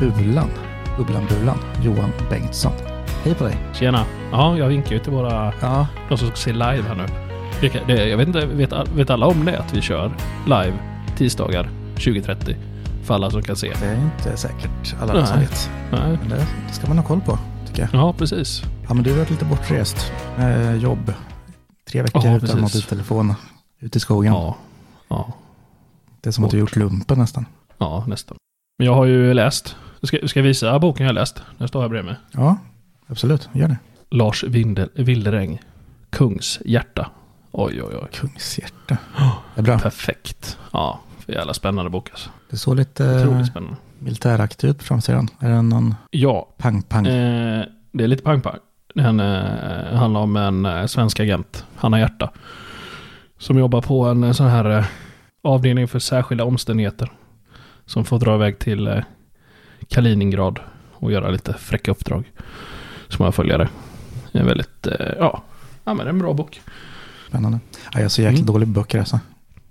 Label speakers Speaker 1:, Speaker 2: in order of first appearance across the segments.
Speaker 1: Ulan, Ugglan Bulan, Johan Bengtsson. Hej på dig!
Speaker 2: Tjena! Ja, jag vinkar ju till våra...
Speaker 1: Ja,
Speaker 2: De som ska se live här nu. Det, kan- det, jag vet inte, vet, vet alla om det? Att vi kör live tisdagar 20.30? För alla som kan se.
Speaker 1: det är inte säkert alla som
Speaker 2: Nej.
Speaker 1: vet.
Speaker 2: Nej.
Speaker 1: Men det, det ska man ha koll på, tycker jag.
Speaker 2: Ja, precis.
Speaker 1: Ja, men du har varit lite bortrest med jobb. Tre veckor
Speaker 2: Ja,
Speaker 1: utan mobiltelefon ute i skogen.
Speaker 2: Ja. Ja.
Speaker 1: Det är som att du gjort lumpen nästan.
Speaker 2: Ja, nästan. Men jag har ju läst. Ska, ska jag visa boken jag läst? Den står här bredvid mig.
Speaker 1: Ja, absolut. Gör det.
Speaker 2: Lars Windel, Wilderäng. Kungs hjärta. Oj, oj, oj.
Speaker 1: Kungshjärta. Det är bra.
Speaker 2: Perfekt. Ja, för jävla spännande bok alltså.
Speaker 1: Det såg lite
Speaker 2: Otroligt
Speaker 1: eh,
Speaker 2: spännande.
Speaker 1: militäraktig ut på framsidan. Är det någon
Speaker 2: Ja,
Speaker 1: pang-pang?
Speaker 2: Eh, det är lite pang-pang. Den eh, handlar om en eh, svensk agent, Hanna Hjärta. Som jobbar på en eh, sån här eh, avdelning för särskilda omständigheter. Som får dra iväg till Kaliningrad och göra lite fräcka uppdrag. Som jag. Det är väldigt, eh, ja, ja men en bra bok.
Speaker 1: Spännande. Ja, jag är så jäkla
Speaker 2: Mm.
Speaker 1: dålig på böcker alltså.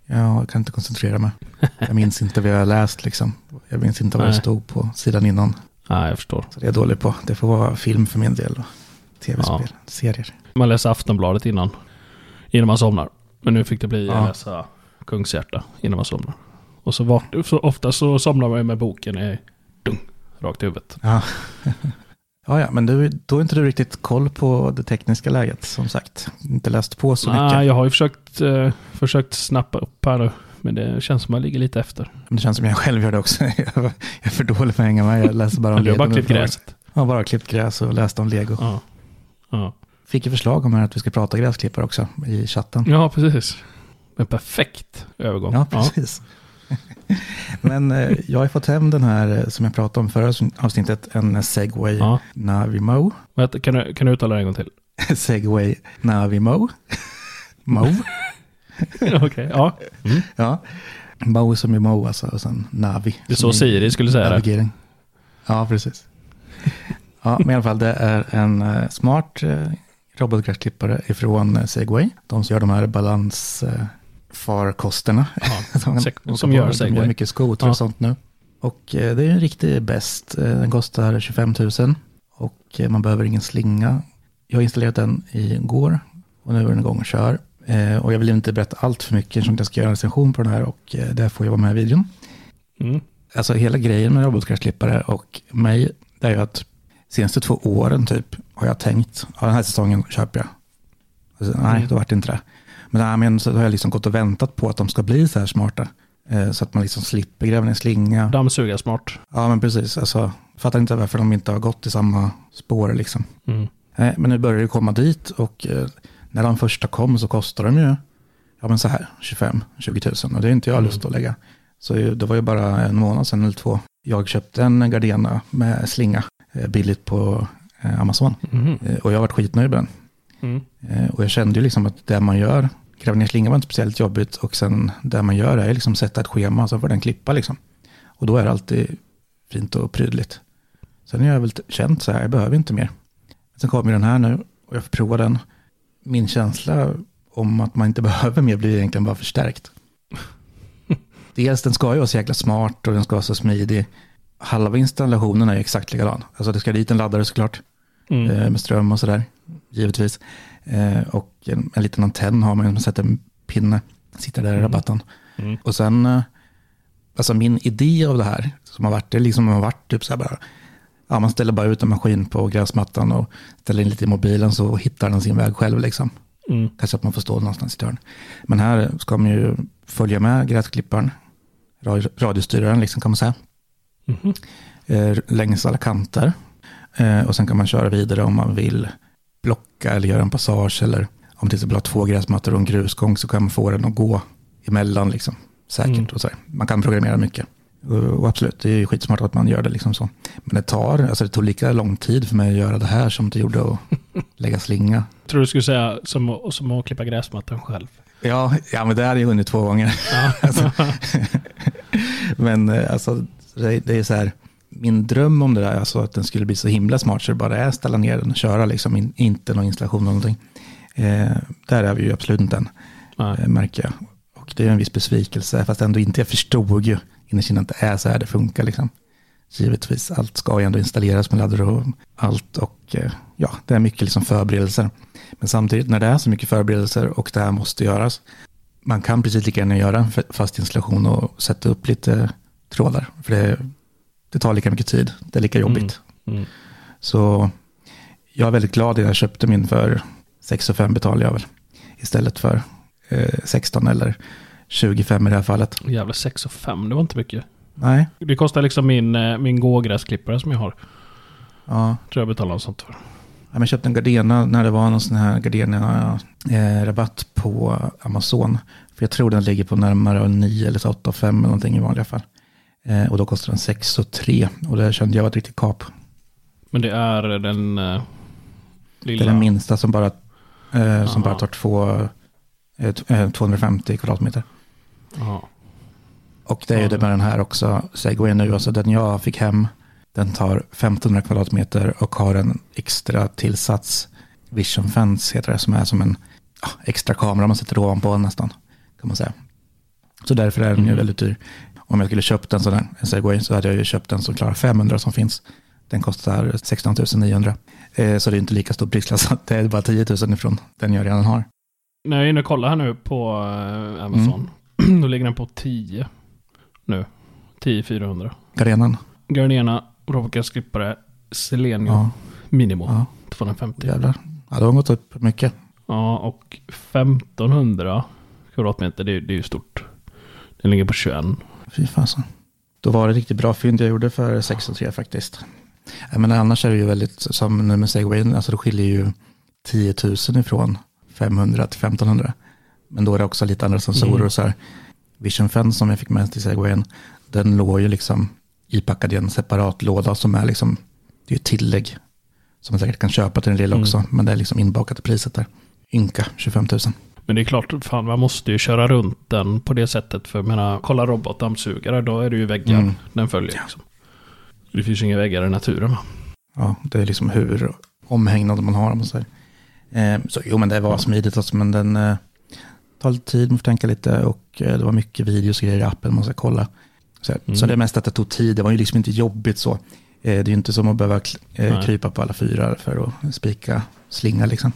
Speaker 1: Jag kan inte koncentrera mig. Jag minns inte vad jag har läst liksom. Jag minns inte vad det stod på sidan innan.
Speaker 2: Nej, jag förstår.
Speaker 1: Så det är jag dålig på. Det får vara film för min del. Tv-spel, serier.
Speaker 2: Man läser Aftonbladet innan. Innan man somnar. Men nu fick det bli
Speaker 1: Ja.
Speaker 2: att läsa Kungshjärta innan man somnar. Och så, så ofta så somnar man ju med boken i dung, rakt i huvudet.
Speaker 1: Ja. ja, ja, men du, då är inte du riktigt koll på det tekniska läget som sagt. Inte läst på så
Speaker 2: Nej,
Speaker 1: mycket.
Speaker 2: jag har ju försökt, eh, försökt snappa upp här nu. Men det känns som att jag ligger lite efter.
Speaker 1: Men det känns som jag själv gör det också. Jag är för dålig för att hänga med. Jag läser bara om
Speaker 2: Men du har bara
Speaker 1: Lego
Speaker 2: klippt gräset.
Speaker 1: Jag har bara klippt gräs och läst om lego.
Speaker 2: Ja. Ja.
Speaker 1: Fick ju förslag om att vi ska prata gräsklippare också i chatten.
Speaker 2: ja, precis. En perfekt övergång.
Speaker 1: Ja, precis. Men eh, jag har fått hem den här eh, som jag pratade om förra avsnittet, en Segway
Speaker 2: Ja.
Speaker 1: Navimo.
Speaker 2: Vänta, kan, du, kan du uttala det en gång till?
Speaker 1: Segway Navimo. Mo.
Speaker 2: Okej, ja.
Speaker 1: Ja. Mo som är Mo alltså, och sen Navi.
Speaker 2: Det är så Siri skulle säga det.
Speaker 1: Ja, precis. Ja, men i alla fall det är en eh, smart eh, robotgräsklippare ifrån eh, Segway. De som gör de här balansfarkosterna.
Speaker 2: Ja,
Speaker 1: som,
Speaker 2: som gör
Speaker 1: De
Speaker 2: Segway.
Speaker 1: gör mycket skotrar
Speaker 2: Ja.
Speaker 1: och sånt nu. Och eh, det är en riktig bäst. Eh, Den kostar 25 000 och eh, man behöver ingen slinga. Jag har installerat den igår och nu är den igång och kör. Och jag vill inte berätta allt för mycket eftersom jag ska göra en recension på den här och där får jag vara med i videon.
Speaker 2: Mm.
Speaker 1: Alltså hela grejen med robotgräsklippare och mig, det är ju att senaste två åren typ har jag tänkt, ja den här säsongen köper jag. Alltså, nej,
Speaker 2: Mm.
Speaker 1: då vart det inte det. Men, nej, men så har jag liksom gått och väntat på att de ska bli så här smarta. Eh, så att man liksom slipper gräva ner slinga.
Speaker 2: Dammsuga smart.
Speaker 1: Ja, men precis. Alltså, fattar inte varför de inte har gått i samma spår liksom.
Speaker 2: Mm.
Speaker 1: Nej, men nu börjar det komma dit och eh, när de första kom så kostar de ju, ja men så här, 25-20 000 och det är inte jag
Speaker 2: Mm.
Speaker 1: lust att lägga. Så det var ju bara en månad sedan eller två. Jag köpte en Gardena med slinga eh, billigt på eh, Amazon
Speaker 2: Mhm.
Speaker 1: Eh, och jag har varit skitnöjd med den.
Speaker 2: Mm.
Speaker 1: Eh, och jag kände ju liksom att det man gör, gräva ner slingan var inte speciellt jobbigt och sen det man gör är liksom sätta ett schema så får den klippa liksom. Och då är det alltid fint och prydligt. Sen har jag väl känt så här, jag behöver inte mer. Sen kommer den här nu och jag får prova den. Min känsla om att man inte behöver mer blir egentligen bara förstärkt. Dels den ska ju vara så jäkla smart och den ska vara så smidig. Halva installationen är exakt likadan. Alltså det ska dit en laddare såklart.
Speaker 2: Mm.
Speaker 1: Eh, med ström och sådär, givetvis. Eh, och en, en liten antenn har man, man sätter en pinne, sitter där i rabatten.
Speaker 2: Mm.
Speaker 1: Och sen, eh, alltså min idé av det här, som har varit, det liksom har varit typ så här bara, ja man ställer bara ut en maskin på gräsmattan och ställer in lite i mobilen så hittar den sin väg själv liksom.
Speaker 2: Mm.
Speaker 1: Kanske att man får stå någonstans i ett hörn. Men här ska man ju följa med gräsklipparen, radio- radiostyraren liksom kan man säga, eh, längs alla kanter. Eh, och sen kan man köra vidare om man vill blocka eller göra en passage eller om till exempel har två gräsmattor och en grusgång så kan man få den att gå emellan liksom, säkert.
Speaker 2: Mm.
Speaker 1: Och så här. Man kan programmera mycket. Och, absolut, det är ju skitsmart att man gör det liksom så. Men det tar, alltså det tog lika lång tid för mig att göra det här som det gjorde att lägga slinga.
Speaker 2: Jag tror du skulle säga som, som att klippa gräsmattan själv.
Speaker 1: Ja, ja men det hade jag hunnit två gånger. alltså, men eh, alltså, det, det är så här, min dröm om det där, alltså att den skulle bli så himla smart så det bara är ställa ner den och köra, liksom, in, inte någon installation eller någonting. Eh, där är vi ju absolut inte än, eh, märker jag. Och det är en viss besvikelse, fast ändå inte, jag förstod ju innerst inne att det är så här det funkar. Liksom. Givetvis, allt ska ju ändå installeras med laddare och allt. Och eh, ja, det är mycket liksom förberedelser. Men samtidigt när det är så mycket förberedelser och det här måste göras, man kan precis lika gärna göra en fast installation och sätta upp lite trådar. För det, det tar lika mycket tid, det är lika jobbigt.
Speaker 2: Mm.
Speaker 1: Så jag är väldigt glad att jag köpte min för 6 5 betalar jag väl. Istället för eh, 16 eller 25 i det här fallet.
Speaker 2: Jävla 6 och 5, det var inte mycket.
Speaker 1: Nej,
Speaker 2: Det kostar liksom min, eh, min gågräsklippare som jag har.
Speaker 1: ja.
Speaker 2: Tror jag betalar något sånt för.
Speaker 1: Ja, Jag köpte en Gardena när det var någon sån här Gardena-rabatt på Amazon. För jag tror den ligger på närmare 9 eller 8 5 eller någonting i vanliga fall. Eh, och då kostar den 6 och 3 och det kände jag var ett riktigt kap.
Speaker 2: Men det är den eh,
Speaker 1: Det
Speaker 2: lilla...
Speaker 1: är den minsta som bara, eh, som
Speaker 2: Aha.
Speaker 1: bara tar två, eh, t- eh, 250 kvadratmeter.
Speaker 2: Ja.
Speaker 1: Och det är ju det med den här också, Segway nu, alltså den jag fick hem, den tar 1500 kvadratmeter och har en extra tillsats, Vision Fence heter det, som är som en ja, extra kamera man sätter ovanpå nästan, kan man säga. Så därför är den ju
Speaker 2: Mm.
Speaker 1: väldigt dyr. Om jag skulle köpt en sån här, en Segway, så hade jag ju köpt den som klarar 500 som finns. Den kostar 16 900. Eh, så det är inte lika stor prisklass, det är bara 10 000 ifrån den jag redan har.
Speaker 2: När jag är inne och kollar här nu på eh, Amazon. Då ligger den på 10 nu. 10 400.
Speaker 1: Gardenen,
Speaker 2: Gardena robotgräsklippare Selenium
Speaker 1: ja,
Speaker 2: Minimo
Speaker 1: ja,
Speaker 2: 250.
Speaker 1: jävlar. Ja, de har gått upp mycket.
Speaker 2: Ja, och 1500 kvadratmeter, det, är- det är ju stort. Den ligger på 21.
Speaker 1: Fy fasen. Då var det riktigt bra fynd jag gjorde för 6 och 3 faktiskt. Men annars är det ju väldigt, som nu med Segway, alltså det skiljer ju 10 000 ifrån 500 till 1500. Men då är det också lite andra sensorer
Speaker 2: Mm.
Speaker 1: och så här. Vision Fence som jag fick med till Segwayen, den låg ju liksom ipackad i en separat låda som är liksom, det är ju tillägg som man säkert kan köpa till den lilla
Speaker 2: Mm.
Speaker 1: också, men det är liksom inbakat i priset där. Ynka 25 000.
Speaker 2: Men det är klart, fan man måste ju köra runt den på det sättet. För jag menar, kolla robotdammsugare, då är det ju väggar
Speaker 1: Mm.
Speaker 2: den följer. Liksom. Det finns ju inga väggar i naturen. va?
Speaker 1: Ja, det är liksom hur omhägnad man har. om man säger. Eh, så jo, men det var smidigt alltså, men den eh, tar lite tid, man får tänka lite och eh, det var mycket videos och grejer i appen man ska kolla. Så,
Speaker 2: Mm.
Speaker 1: så det är mest att det tog tid, det var ju liksom inte jobbigt så. Eh, det är ju inte som att behöva eh, krypa på alla fyra för att spika slinga liksom.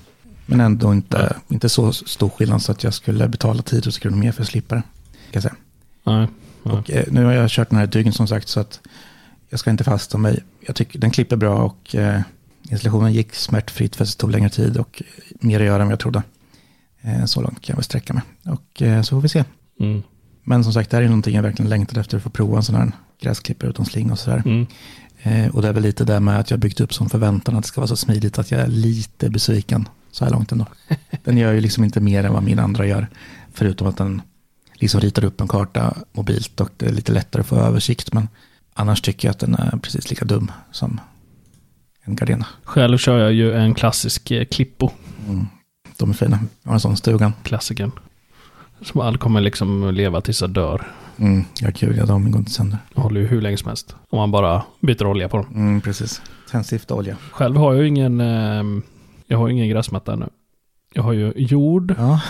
Speaker 1: Men ändå inte, inte så stor skillnad så att jag skulle betala 10 000 kronor mer för att slippa det. Kan säga.
Speaker 2: Nej. nej.
Speaker 1: Och eh, nu har jag kört den här dygn som sagt så att jag ska inte fasta mig. Jag tycker den klipper bra och eh, installationen gick smärtfritt för att det tog längre tid och mer att göra än vad jag trodde. Eh, så långt kan jag väl sträcka mig. Och eh, så får vi se.
Speaker 2: Mm.
Speaker 1: Men som sagt, det här är någonting jag verkligen längtat efter att få prova en sån här gräsklippare utan sling och sådär.
Speaker 2: Mm.
Speaker 1: Eh, och det är väl lite där med att jag byggt upp som förväntan att det ska vara så smidigt att jag är lite besviken så här långt ändå. Den gör ju liksom inte mer än vad min andra gör. Förutom att den liksom ritar upp en karta mobilt och det är lite lättare att få översikt. Men annars tycker jag att den är precis lika dum som en Gardena.
Speaker 2: Själv kör jag ju en klassisk eh, Klippo.
Speaker 1: Mm. De är fina. Jag har en sån stugan.
Speaker 2: Klassikern. Som all kommer liksom leva tills jag dör.
Speaker 1: Mm. Har kul, ja, de går inte sönder.
Speaker 2: Håller ju hur länge som helst. Om man bara byter olja på dem.
Speaker 1: Mm, precis. Tändstift olja.
Speaker 2: Själv har jag ju ingen, eh, jag har ju ingen gräsmatta ännu. Jag har ju jord
Speaker 1: Ja,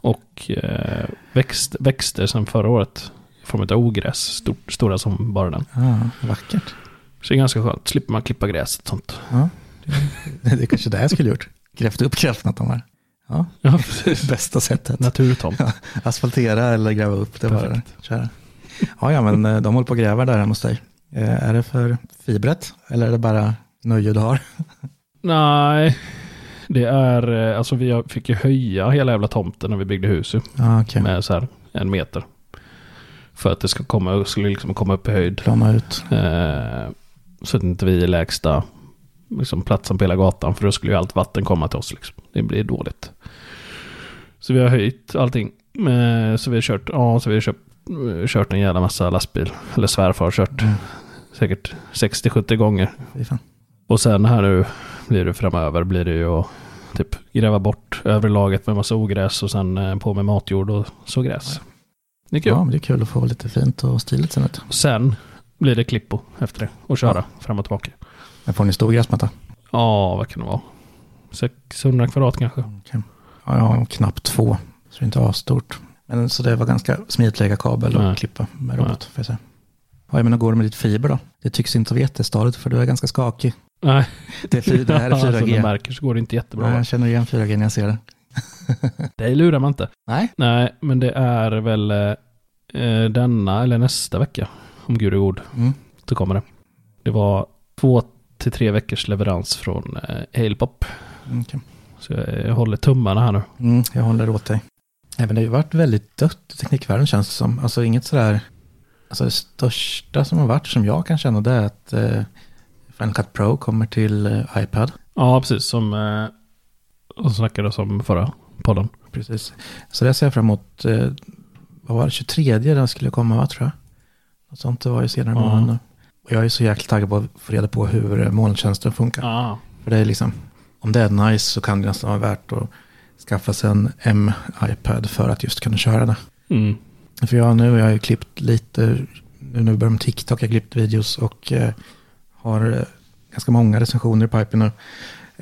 Speaker 2: och eh, växt, växter sedan förra året. I form av ogräs, stort, stora som bara den.
Speaker 1: ja vackert.
Speaker 2: Så det är ganska skönt. Slipper man klippa gräset sånt.
Speaker 1: Ja. Det, är kanske det jag skulle gjort. Grävt upp gräsmattan här. Ja,
Speaker 2: Ja,
Speaker 1: bästa sättet.
Speaker 2: Naturtomt.
Speaker 1: Ja, asfaltera eller gräva upp, det var. Köra. Ja, ja, men eh, de håller på att gräva där hemma hos dig. Eh, Är det för fibret eller är det bara nöje du har?
Speaker 2: Nej, det är, eh, alltså vi fick ju höja hela jävla tomten när vi byggde hus ju.
Speaker 1: Ja, okej.
Speaker 2: Med så här en meter. För att det ska komma, skulle liksom komma upp i höjd.
Speaker 1: Plana ut.
Speaker 2: Eh, så att inte vi är lägsta liksom, platsen på hela gatan. För då skulle ju allt vatten komma till oss. Liksom. Det blir dåligt. Så vi har höjt allting. Eh, så vi har kört, ja, så vi har köpt, eh, kört en jävla massa lastbil. Eller svärfar har kört
Speaker 1: Mm.
Speaker 2: säkert 60-70 gånger. Och sen här nu blir det framöver blir det ju att typ gräva bort övre laget med massa ogräs och sen eh, på med matjord och så gräs. Det är kul.
Speaker 1: Ja, men det är kul att få lite fint och stiligt sen.
Speaker 2: Och sen blir det klippo efter det och köra
Speaker 1: Ja.
Speaker 2: fram och tillbaka.
Speaker 1: Men får ni stor gräsmatta?
Speaker 2: Ja, vad kan det vara? 600 kvadrat kanske.
Speaker 1: Okej. Ja, jag har knappt två, så det är inte asstort. Men så det var ganska smidigt att lägga kabel och
Speaker 2: Nej.
Speaker 1: klippa med robot. Får jag säga. Ja, jag menar, går det med ditt fiber då? Det tycks inte vara jättestadigt för du är ganska skakig.
Speaker 2: Nej,
Speaker 1: Det, är det här är
Speaker 2: Som du
Speaker 1: 4G.
Speaker 2: märker så går det inte jättebra. Va?
Speaker 1: jag känner igen 4G när jag ser det.
Speaker 2: Det lurar man inte.
Speaker 1: Nej.
Speaker 2: Nej, men det är väl eh, denna eller nästa vecka. Om Gud är god.
Speaker 1: Mm.
Speaker 2: Så kommer det. Det var två till tre veckors leverans från eh, Halepop.
Speaker 1: Mm, okej.
Speaker 2: Så jag, jag håller tummarna här nu.
Speaker 1: Mm, jag håller åt dig. Även det har ju varit väldigt dött i teknikvärlden känns det som. Alltså inget sådär, alltså det största som har varit som jag kan känna det är att eh, Final Cut Pro kommer till eh, iPad.
Speaker 2: Ja, precis. Som eh, snackade om förra podden.
Speaker 1: Precis. Så det ser jag fram emot, eh, vad var det, 23 den skulle komma va tror jag. Något sånt det var ju senare i
Speaker 2: Ja.
Speaker 1: månaden. Och jag är så jäkla taggad på att få reda på hur eh, molntjänsten funkar.
Speaker 2: Ja.
Speaker 1: För det är liksom, om det är nice så kan det nästan vara värt att skaffa sig en M-iPad för att just kunna köra det.
Speaker 2: Mm.
Speaker 1: För jag nu, jag har ju klippt lite, nu när vi börjar med TikTok, jag har klippt videos och eh, har eh, ganska många recensioner i pipen nu.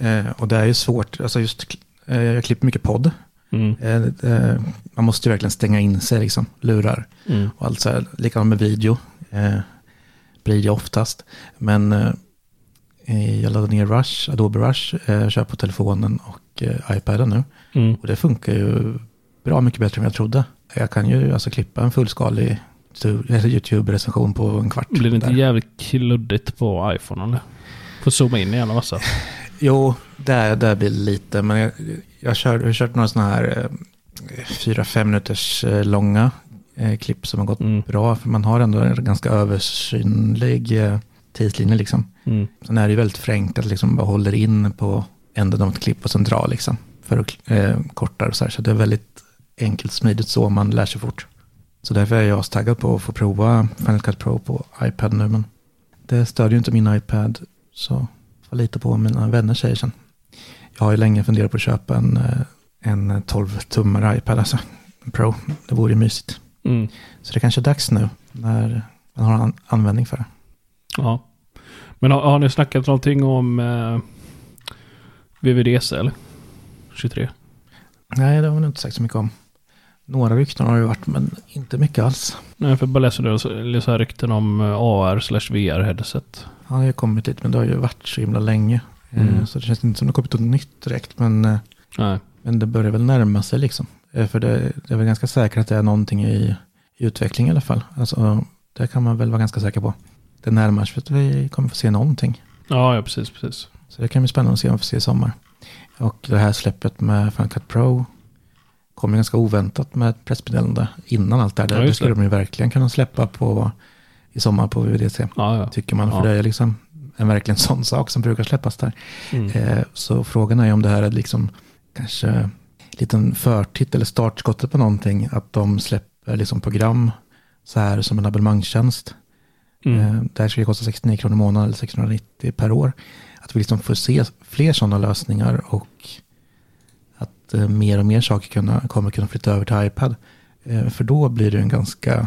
Speaker 1: Eh, och det är ju svårt, alltså just, eh, jag klipper mycket podd.
Speaker 2: Mm.
Speaker 1: Eh, eh, man måste ju verkligen stänga in sig, liksom, lurar
Speaker 2: Mm.
Speaker 1: och allt så här. Likadant med video, eh, blir det oftast. Men jag laddade ner Rush, Adobe Rush, kör på telefonen och iPaden nu.
Speaker 2: Mm.
Speaker 1: Och det funkar ju bra mycket bättre än jag trodde. Jag kan ju alltså klippa en fullskalig YouTube-recension på en kvart.
Speaker 2: Blir det inte
Speaker 1: där.
Speaker 2: jävligt kluddigt på iPhone eller? Får zooma in igen en massa.
Speaker 1: Jo, där, där blir det lite. Men jag, jag, kör, jag har kört några sådana här eh, fyra, fem minuters eh, långa eh, klipp som har gått
Speaker 2: Mm.
Speaker 1: bra. För man har ändå en ganska översynlig eh, tidslinje liksom.
Speaker 2: Mm.
Speaker 1: Sen är det ju väldigt förenklat, liksom bara håller in på änden av ett klipp och sen drar liksom. För att eh, korta och så här. Så det är väldigt enkelt, smidigt så man lär sig fort. Så därför är jag taggad på att få prova Final Cut Pro på iPad nu. Men det stödjer ju inte min iPad. Så får lita på vad mina vänner säger sen. Jag har ju länge funderat på att köpa en, eh, en 12-tummare iPad, alltså en Pro. Det vore ju mysigt.
Speaker 2: Mm.
Speaker 1: Så det kanske är dags nu när man har an- användning för det.
Speaker 2: Ja. Men har, har ni snackat någonting om eh, VVDC eller? 23?
Speaker 1: Nej, det har vi nog inte sagt så mycket om. Några rykten har det ju varit, men inte mycket alls.
Speaker 2: Nej, för bara läser så här rykten om eh, AR slash VR headset.
Speaker 1: Han har ju kommit dit, men det har ju varit så himla länge. Eh,
Speaker 2: Mm.
Speaker 1: Så det känns inte som det har kommit något nytt direkt, men, eh,
Speaker 2: Nej.
Speaker 1: men det börjar väl närma sig liksom. För det, det är väl ganska säkert att det är någonting i, i utveckling i alla fall. Alltså, det kan man väl vara ganska säker på. Det närmar sig för att vi kommer få se någonting.
Speaker 2: Ja, ja precis, precis.
Speaker 1: Så det kan bli spännande att se om vi får se i sommar. Och det här släppet med Final Cut Pro kom ju ganska oväntat med ett pressmeddelande innan allt det här.
Speaker 2: Ja,
Speaker 1: det skulle de ju verkligen kunna släppa på i sommar på VVDC.
Speaker 2: Ja, ja.
Speaker 1: Tycker man, för det är liksom en verkligen sån sak som brukar släppas där.
Speaker 2: Mm.
Speaker 1: Eh, så frågan är om det här är liksom kanske en liten förtitt eller startskottet på någonting. Att de släpper liksom program så här som en abonnemangstjänst.
Speaker 2: Mm.
Speaker 1: Eh, det här ska ju kosta 69 kronor i månaden eller 690 per år. Att att vi liksom får se fler sådana lösningar och att eh, mer och mer saker kunna, kommer kunna flytta över till iPad. Eh, för då blir det en ganska,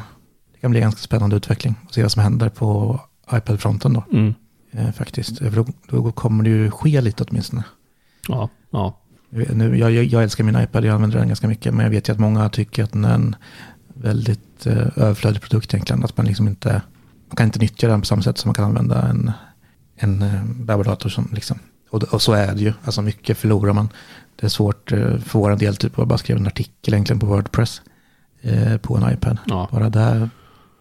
Speaker 1: det kan bli en ganska spännande utveckling att se vad som händer på iPad-fronten då.
Speaker 2: Mm.
Speaker 1: Eh, faktiskt, för då, då kommer det ju ske lite åtminstone.
Speaker 2: Ja, ja.
Speaker 1: Nu, jag, jag, älskar min iPad, jag använder den ganska mycket, men jag vet ju att många tycker att den är en väldigt överflödig produkt egentligen. Att man liksom inte, man kan inte nyttja den på samma sätt som man kan använda en, en webbdator. Som liksom, och, och så är det ju, alltså mycket förlorar man. Det är svårt eh, för vår del typ att bara skriva en artikel egentligen på Wordpress eh, på en iPad.
Speaker 2: Ja.
Speaker 1: Bara där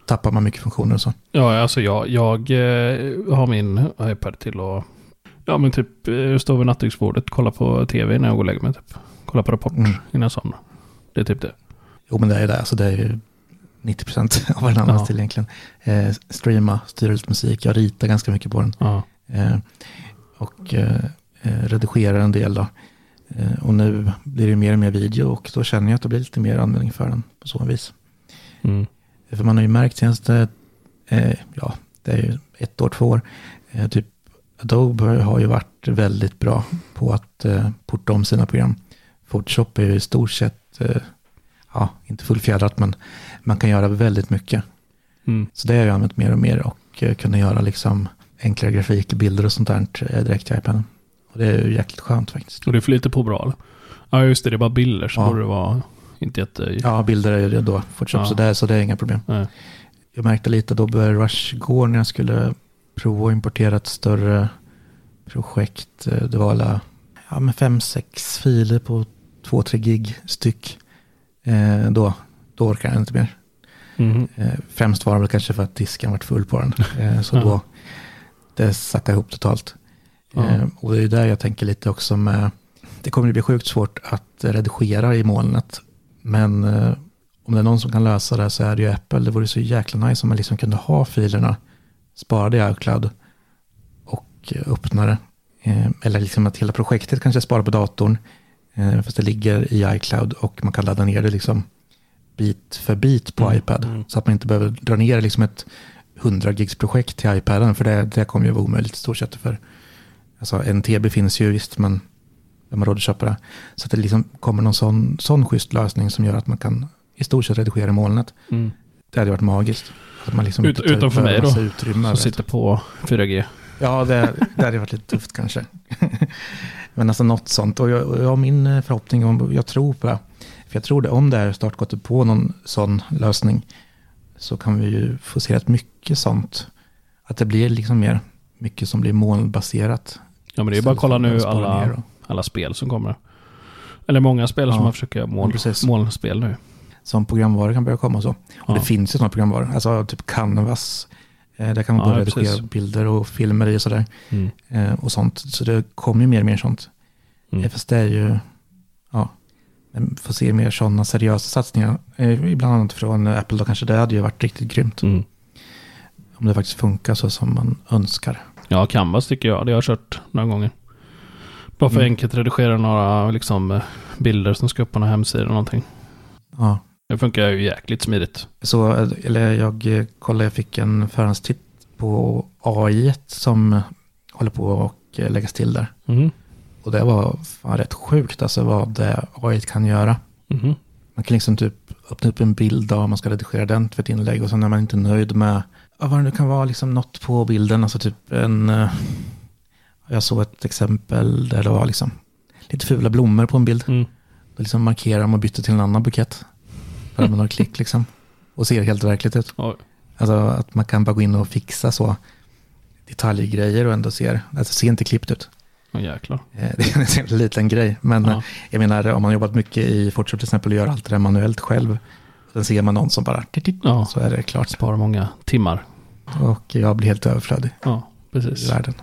Speaker 1: tappar man mycket funktioner och så.
Speaker 2: Ja, alltså jag, jag eh, har min iPad till att Ja, men typ stå vid nattduksbordet, kolla på tv när jag går och lägger mig. Typ. Kolla på Rapport
Speaker 1: Mm.
Speaker 2: innan jag somnar. Det är typ det.
Speaker 1: Jo men det är det, alltså det är ju 90% av vad den används
Speaker 2: Ja.
Speaker 1: till egentligen. Eh, streama, styra ut musik, jag ritar ganska mycket på den.
Speaker 2: Ja.
Speaker 1: Eh, och eh, eh, redigerar en del då. Eh, och nu blir det mer och mer video och då känner jag att det blir lite mer användning för den på så vis.
Speaker 2: Mm.
Speaker 1: För man har ju märkt senaste, eh, ja, det är ju ett år, två år, eh, typ Adobe har ju varit väldigt bra på att eh, porta om sina program. Photoshop är ju i stort sett, eh, ja, inte fullfjädrat, men man kan göra väldigt mycket.
Speaker 2: Mm.
Speaker 1: Så det har jag använt mer och mer och eh, kunna göra liksom enklare grafik, bilder och sånt där eh, direkt i iPaden. Och det är ju jäkligt skönt faktiskt.
Speaker 2: Och det flyter på bra eller? Ja, just det. Det är bara bilder så
Speaker 1: Ja.
Speaker 2: borde det vara inte jätte...
Speaker 1: Ja, bilder är ju då Photoshop,
Speaker 2: Ja.
Speaker 1: så, det, är- så det är inga problem.
Speaker 2: Nej.
Speaker 1: Jag märkte lite då började Rush gå när jag skulle prova att importera ett större projekt. Eh, Det var alla ja, med fem, sex filer på två, tre gig styck. Eh, då, då orkar jag inte mer. Eh, främst var det väl kanske för att disken varit full på den. Eh, så då, det sackade ihop totalt.
Speaker 2: Ja.
Speaker 1: Eh, och det är där jag tänker lite också med, det kommer att bli sjukt svårt att redigera i molnet. Men eh, om det är någon som kan lösa det så är det ju Apple. Det vore så jäkla nice om man liksom kunde ha filerna sparade i iCloud och öppna det. Eh, eller liksom att hela projektet kanske sparar på datorn. Eh, fast det ligger i iCloud och man kan ladda ner det liksom bit för bit på
Speaker 2: Mm,
Speaker 1: iPad.
Speaker 2: mm.
Speaker 1: Så att man inte behöver dra ner liksom ett 100 gigs projekt till iPaden. För det, det kommer ju vara omöjligt i stort sett. För, alltså en TB finns ju visst men vem har råd att köpa det? Så att det liksom kommer någon sån, sån schysst lösning som gör att man kan i stort sett redigera i molnet.
Speaker 2: Mm.
Speaker 1: Det hade varit magiskt. Att man liksom
Speaker 2: Ut, utom för mig då.
Speaker 1: Utrymme
Speaker 2: Som sitter på 4G.
Speaker 1: Ja, det, det hade varit lite tufft kanske. Men alltså något sånt. Och jag, jag har min eh, förhoppning om, jag tror på det. För jag tror det, om det här snart gått på någon sån lösning så kan vi ju få se rätt mycket sånt. Att det blir liksom mer, mycket som blir molnbaserat.
Speaker 2: Ja, men det är bara att kolla nu alla, alla spel som kommer. Eller många spel som
Speaker 1: Ja.
Speaker 2: man försöker göra moln, molnspel nu.
Speaker 1: Som programvaror kan börja komma och så. Och
Speaker 2: Ja.
Speaker 1: det finns ju sådana programvaror. Alltså typ Canvas. Eh, där kan man
Speaker 2: Ja,
Speaker 1: börja
Speaker 2: precis.
Speaker 1: redigera bilder och filmer i och sådär.
Speaker 2: Mm.
Speaker 1: Eh, och sånt. Så det kommer ju mer och mer sånt.
Speaker 2: Mm.
Speaker 1: Eh, Fast det är ju, ja, men får se mer sådana seriösa satsningar. Eh, Ibland annat från eh, Apple då kanske det hade ju varit riktigt grymt.
Speaker 2: Mm.
Speaker 1: Om det faktiskt funkar så som man önskar.
Speaker 2: Ja, Canvas tycker jag. Det har jag kört några gånger. Bara för
Speaker 1: Mm.
Speaker 2: enkelt redigera några liksom, eh, bilder som ska upp på någon hemsida eller någonting.
Speaker 1: Ja.
Speaker 2: Det funkar ju jäkligt smidigt.
Speaker 1: Så, eh, eller jag kollade, jag fick en förhandstitt på AI som håller på att läggas till där.
Speaker 2: Mm.
Speaker 1: Och det var fan rätt sjukt alltså vad det AI kan göra.
Speaker 2: Mhm.
Speaker 1: Man kan liksom typ öppna upp en bild av man ska redigera den för ett inlägg och sen är man inte nöjd med ja, vad det nu kan vara, liksom något på bilden, alltså typ en, eh, jag såg ett exempel där det var liksom lite fula blommor på en bild.
Speaker 2: Mm.
Speaker 1: Då liksom markerar man och byter till en annan bukett. Bara med några klick liksom. Och ser helt verkligt ut.
Speaker 2: Oj.
Speaker 1: Alltså att man kan bara gå in och fixa så detaljgrejer och ändå ser, alltså ser inte klippt ut.
Speaker 2: Åh jäklar.
Speaker 1: Eh, Det är en liten grej, men
Speaker 2: Ja.
Speaker 1: eh, jag menar om man har jobbat mycket i Photoshop till exempel och gör allt det där manuellt själv. Sen ser man någon som bara,
Speaker 2: Ja.
Speaker 1: så är det klart.
Speaker 2: Sparar många timmar.
Speaker 1: Och jag blir helt överflödig
Speaker 2: Ja,
Speaker 1: i
Speaker 2: precis.
Speaker 1: världen.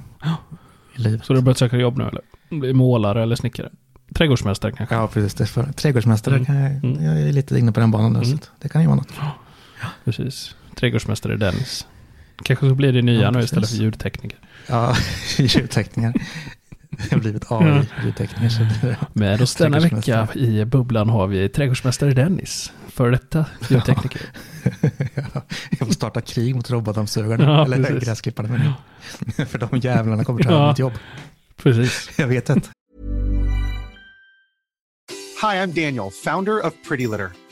Speaker 1: I livet.
Speaker 2: Så du har börjat söka jobb nu eller? Bli målare eller snickare? Trädgårdsmästare kanske?
Speaker 1: Ja, precis. Det är för, trädgårdsmästare,
Speaker 2: Mm.
Speaker 1: kan jag,
Speaker 2: Mm.
Speaker 1: jag är lite inne på den banan nu,
Speaker 2: Mm.
Speaker 1: så det kan ju vara något.
Speaker 2: Precis. Trädgårdsmästare Dennis. Kanske så blir det nya
Speaker 1: Ja,
Speaker 2: nu istället för ljudtekniker.
Speaker 1: Ja, ljudteckningar. Jag har blivit AI-ljudtekniker. det-
Speaker 2: Med oss denna vecka i bubblan har vi trädgårdsmästare Dennis. För detta ljudtekniker.
Speaker 1: Ja, jag får starta krig mot robotdammsugarna.
Speaker 2: Ja,
Speaker 1: eller
Speaker 2: precis.
Speaker 1: gräsklipparna menar jag. För de jävlarna kommer ta
Speaker 2: Ja.
Speaker 1: mitt jobb.
Speaker 2: Precis.
Speaker 1: Jag vet inte.
Speaker 3: Hi, I'm Daniel, founder of Pretty Litter.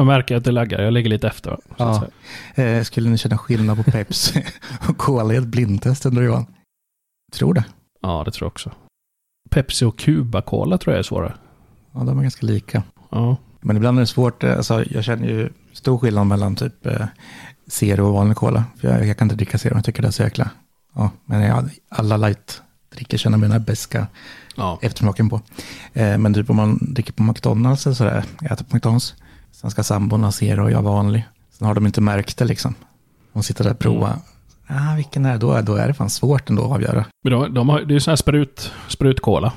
Speaker 2: Man märker att det laggar. Jag ligger lite efter.
Speaker 1: Ja. Eh, skulle ni känna skillnad på Pepsi och Cola i ett blindtest undrar Johan? Tror det.
Speaker 2: ja, det tror jag också. Pepsi och Cuba Cola tror jag är svårare.
Speaker 1: Ja, de är ganska lika.
Speaker 2: Ja.
Speaker 1: Men ibland är det svårt. eh, Alltså, jag känner ju stor skillnad mellan typ eh, Zero och vanlig cola. För jag, jag kan inte dricka Zero, jag tycker det är så jäkla... Ja, men jag, alla light-drickor känner mig den här beska
Speaker 2: ja.
Speaker 1: eftersmaken på. Eh, men typ om man dricker på McDonalds eller sådär, jag äter på McDonalds. Sen ska sambon ha Zero och jag vanlig. Sen har de inte märkt det liksom. De sitter där och provar. Ah, vilken är det? Då, är- då är det fan svårt ändå att avgöra.
Speaker 2: Men de, de har, det är ju sån här sprut, sprutkola.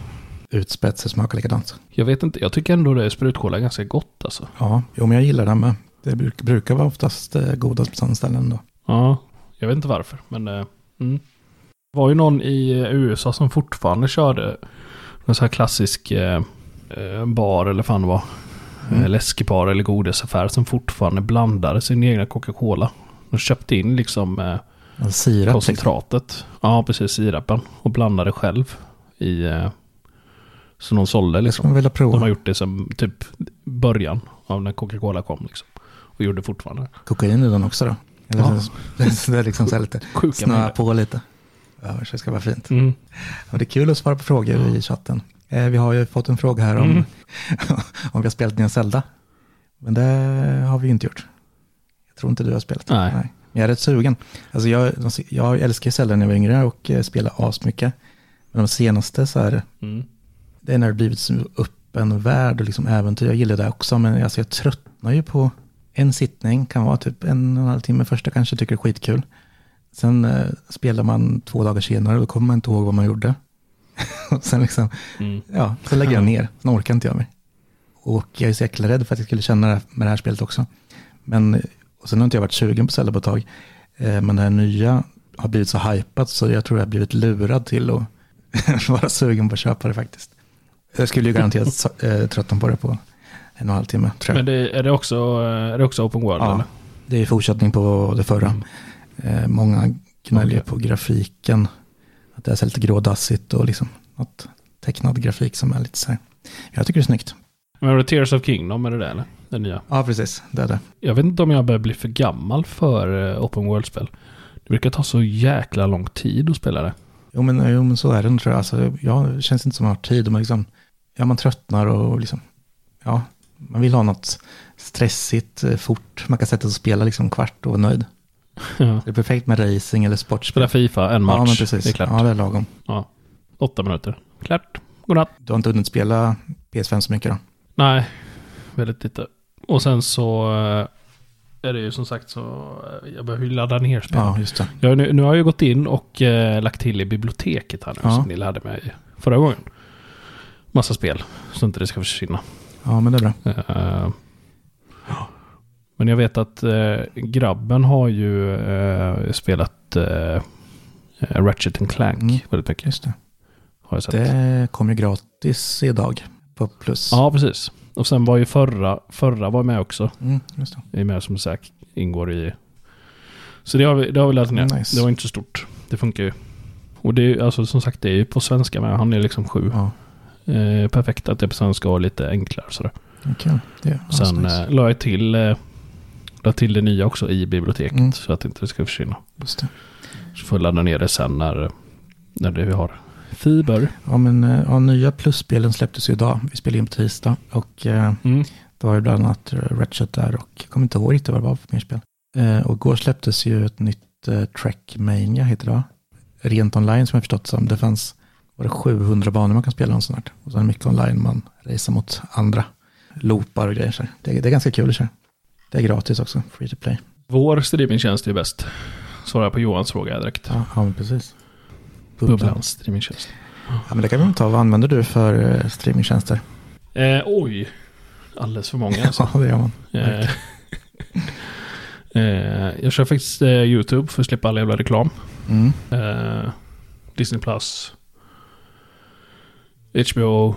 Speaker 1: Utspetsar smakar likadant.
Speaker 2: Jag vet inte, jag tycker ändå det sprutkola är ganska gott alltså.
Speaker 1: Ja, jo, men jag gillar den med. Det bruk, brukar vara oftast eh, sådana ställen då.
Speaker 2: Ja, jag vet inte varför, men... Eh, mm. Det var ju någon i eh, USA som fortfarande körde en sån här klassisk eh, eh, bar eller fan det var.
Speaker 1: Mm.
Speaker 2: Eh, läskbar eller godisaffär som fortfarande blandade sin egna Coca-Cola. De köpte in liksom eh,
Speaker 1: sirap. Liksom.
Speaker 2: koncentratet. Ja, precis. Sirapen. Och blandade själv i... Eh, så de sålde liksom.
Speaker 1: man prova.
Speaker 2: De har gjort det som typ början av när Coca-Cola kom liksom. Och gjorde fortfarande.
Speaker 1: Kokain i den också då? Eller
Speaker 2: Ja.
Speaker 1: det är liksom så här lite, snöa på lite. Ja, det ska vara fint.
Speaker 2: Mm.
Speaker 1: Och det är kul att svara på frågor i chatten. Eh, vi har ju fått en fråga här om,
Speaker 2: Mm.
Speaker 1: om vi har spelat nya Zelda. Men det har vi ju inte gjort. Jag tror inte du har spelat.
Speaker 2: Nej.
Speaker 1: Men jag är rätt sugen. Alltså jag, jag älskar Zelda när jag var yngre och eh, spelade asmycket. Men de senaste så här,
Speaker 2: Mm.
Speaker 1: det är när det blivit så öppen värld och liksom äventyr. Jag gillar det också, men alltså jag tröttnar ju på en sittning. Kan vara typ en och en halv timme första kanske, tycker det är skitkul. Sen eh, spelar man två dagar senare och då kommer man inte ihåg vad man gjorde. och sen liksom,
Speaker 2: Mm.
Speaker 1: ja, så lägger jag ner. Sen orkar inte jag mer. Och jag är så jäkla rädd för att jag skulle känna det med det här spelet också. Men, och sen har inte jag varit sugen på Zelda på ett tag. Eh, men det här nya har blivit så hypat så jag tror jag har blivit lurad till att vara sugen på att köpa det faktiskt. Jag skulle ju garanterat äh, tröttna på det på en och en halv timme, tror jag.
Speaker 2: Men det, är, det också, eh, är det också open world
Speaker 1: Ja,
Speaker 2: eller?
Speaker 1: det är fortsättning på det förra. Eh, många gnäller
Speaker 2: Okej.
Speaker 1: på grafiken. Att det är så lite grådassigt och liksom något tecknad grafik som är lite så här. Jag tycker det är snyggt.
Speaker 2: Men är det Tears of Kingdom, är det det eller? Det nya.
Speaker 1: Ja, precis. Det är det.
Speaker 2: Jag vet inte om jag börjar bli för gammal för eh, open world-spel. Det brukar ta så jäkla lång tid att spela det.
Speaker 1: Jo, men, jo, men så är det tror jag. Alltså, ja, det känns inte som att man har tid. Man, liksom, ja, man tröttnar och liksom, ja, man vill ha något stressigt, eh, fort. Man kan sätta sig och spela liksom kvart och vara nöjd.
Speaker 2: Ja.
Speaker 1: Det är perfekt med racing eller sportspel.
Speaker 2: Spela Fifa, en match.
Speaker 1: Ja, men precis.
Speaker 2: Det är klart.
Speaker 1: Ja, det är lagom.
Speaker 2: Ja. Åtta minuter. Klart. Godnatt.
Speaker 1: Du har inte hunnit spela PS5 så mycket då?
Speaker 2: Nej, väldigt lite. Och sen så eh, är det ju som sagt så, eh, jag behöver ju ladda ner spel.
Speaker 1: Ja, just det.
Speaker 2: Jag, nu, nu har jag ju gått in och eh, lagt till i biblioteket här nu
Speaker 1: Ja.
Speaker 2: som ni lärde mig förra gången. Massa spel, så inte det ska försvinna.
Speaker 1: Ja, men det är bra.
Speaker 2: Eh, men jag vet att eh, grabben har ju eh, spelat eh, Ratchet and Clank
Speaker 1: Mm.
Speaker 2: väldigt mycket.
Speaker 1: Just det.
Speaker 2: Har jag sett.
Speaker 1: Det kom ju gratis idag på Plus.
Speaker 2: Ja, precis. Och sen var ju förra, förra var med också.
Speaker 1: Mm, just det.
Speaker 2: Är med som sagt ingår i Så det har vi, det har vi lärt ner.
Speaker 1: Nice.
Speaker 2: Det var inte så stort. Det funkar ju. Och det är alltså som sagt det är ju på svenska men han är liksom sju.
Speaker 1: Ja,
Speaker 2: Eh, perfekt att det är på svenska och lite enklare sådär.
Speaker 1: Det är
Speaker 2: Sen
Speaker 1: nice.
Speaker 2: eh, la jag till, eh, la till det nya också i biblioteket
Speaker 1: Mm.
Speaker 2: så att det inte ska försvinna.
Speaker 1: Just det.
Speaker 2: Så får jag ladda ner det sen när, när det vi har fiber.
Speaker 1: Ja, men eh, ja, nya plusspelen släpptes ju idag. Vi spelade in på tisdag. Och eh,
Speaker 2: Mm.
Speaker 1: det var ju bland annat Ratchet där och jag kommer inte ihåg riktigt vad det var för mer spel. Eh, och igår släpptes ju ett nytt Trackmania heter det va? Rent online som jag förstått som. Det fanns var det 700 banor man kan spela om snart. Och sen mycket online man racear mot andra loopar och grejer. Så det, det är ganska kul att köra. Det är gratis också, free to play.
Speaker 2: Vår streamingtjänst är bäst. Svarar på Johans fråga direkt.
Speaker 1: Ja, ja men precis.
Speaker 2: Bubblans streamingtjänst.
Speaker 1: Ja, men det kan vi ta. Vad använder du för eh, streamingtjänster?
Speaker 2: Eh, oj. Alldeles för många alltså.
Speaker 1: Ja, det gör man.
Speaker 2: Eh, eh, jag kör faktiskt eh, YouTube för att slippa all jävla reklam.
Speaker 1: Mm.
Speaker 2: Disney Plus. HBO.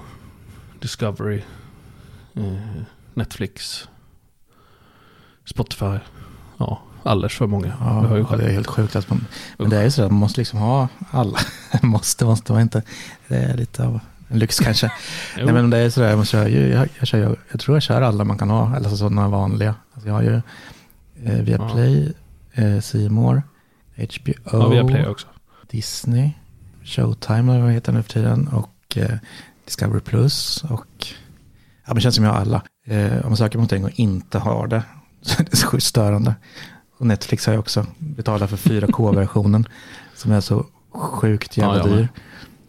Speaker 2: Discovery. Netflix. Spotify. Ja, alldeles för många. jag hör ju
Speaker 1: Ja, det är helt sjukt. Att man, men det är ju så att man måste liksom ha alla. måste, måste man inte. Det är lite av en lyx kanske. Nej, men det är sådär, man kör jag, jag, kör, ju- jag tror jag kör alla man kan ha, eller sådana vanliga. Alltså jag har ju eh, Viaplay, eh, C More, HBO,
Speaker 2: ja, vi har Play också.
Speaker 1: Disney, Showtime eller vad heter det nu för tiden och eh, Discovery Plus och ja, men det känns som jag har alla. Eh, om man söker på någonting och inte har det är det så sjukt störande. Och Netflix har jag också betalat för 4K-versionen som är så sjukt jävla
Speaker 2: Ja,
Speaker 1: dyr.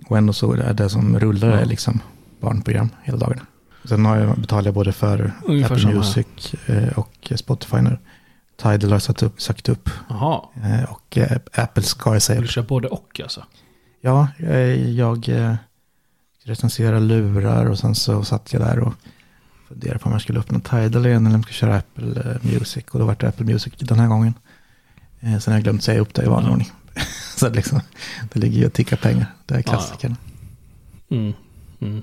Speaker 1: Och ändå så är det som rullar är liksom barnprogram hela dagen. Sen har jag, betalar jag både för
Speaker 2: Ungefär
Speaker 1: Apple
Speaker 2: samma här.
Speaker 1: Music eh, och Spotify nu. Tidal har satt upp, sagt upp.
Speaker 2: Jaha.
Speaker 1: Eh, och eh, Apple ska jag säga
Speaker 2: du köra både och alltså?
Speaker 1: Ja, jag recenserar lurar och sen så satt jag där och funderade på om jag skulle öppna Tidal igen eller om jag skulle köra Apple eh, Music. Och då var det Apple Music den här gången. Eh, Sen har jag glömt säga upp det i vanlig ordning. så det, liksom, det ligger ju och tickar pengar. Det är klassikern.
Speaker 2: Mm. Mm.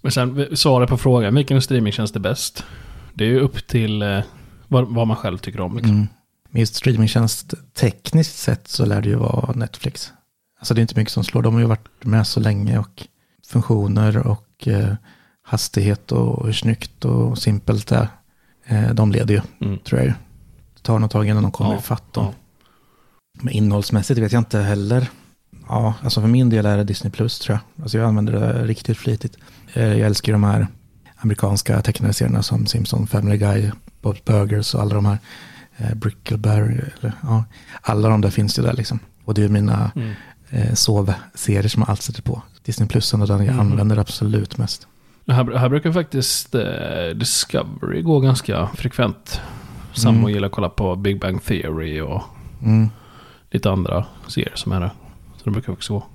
Speaker 2: Men sen svaret på frågan, vilken streamingtjänst är bäst? Det är ju upp till eh, vad, vad man själv tycker om. Liksom.
Speaker 1: Mm. Men just streamingtjänst, tekniskt sett så lär det ju vara Netflix. Alltså det är inte mycket som slår. De har ju varit med så länge och funktioner och eh, hastighet och hur snyggt och simpelt det är. Eh, de leder ju,
Speaker 2: Mm.
Speaker 1: tror jag. Det tar nog tag innan de kommer
Speaker 2: Ja,
Speaker 1: ifatt dem.
Speaker 2: ja.
Speaker 1: Men innehållsmässigt vet jag inte heller. Ja, alltså för min del är det Disney Plus tror jag. Alltså jag använder det riktigt flitigt. Eh, Jag älskar de här amerikanska tecknade serierna som Simpson, Family Guy, Bob's Burgers och alla de här. Eh, Brickleberry, eller, ja, alla de där finns ju där liksom. Och det är mina
Speaker 2: Mm.
Speaker 1: sovserier som jag alltid sätter på. Disney Plus är den jag
Speaker 2: Mhm.
Speaker 1: använder absolut mest.
Speaker 2: Det Här, här brukar faktiskt eh, Discovery gå ganska frekvent. Samma
Speaker 1: Mm.
Speaker 2: gillar att kolla på Big Bang Theory och
Speaker 1: Mm.
Speaker 2: lite andra serier som är där. Så det brukar också gå.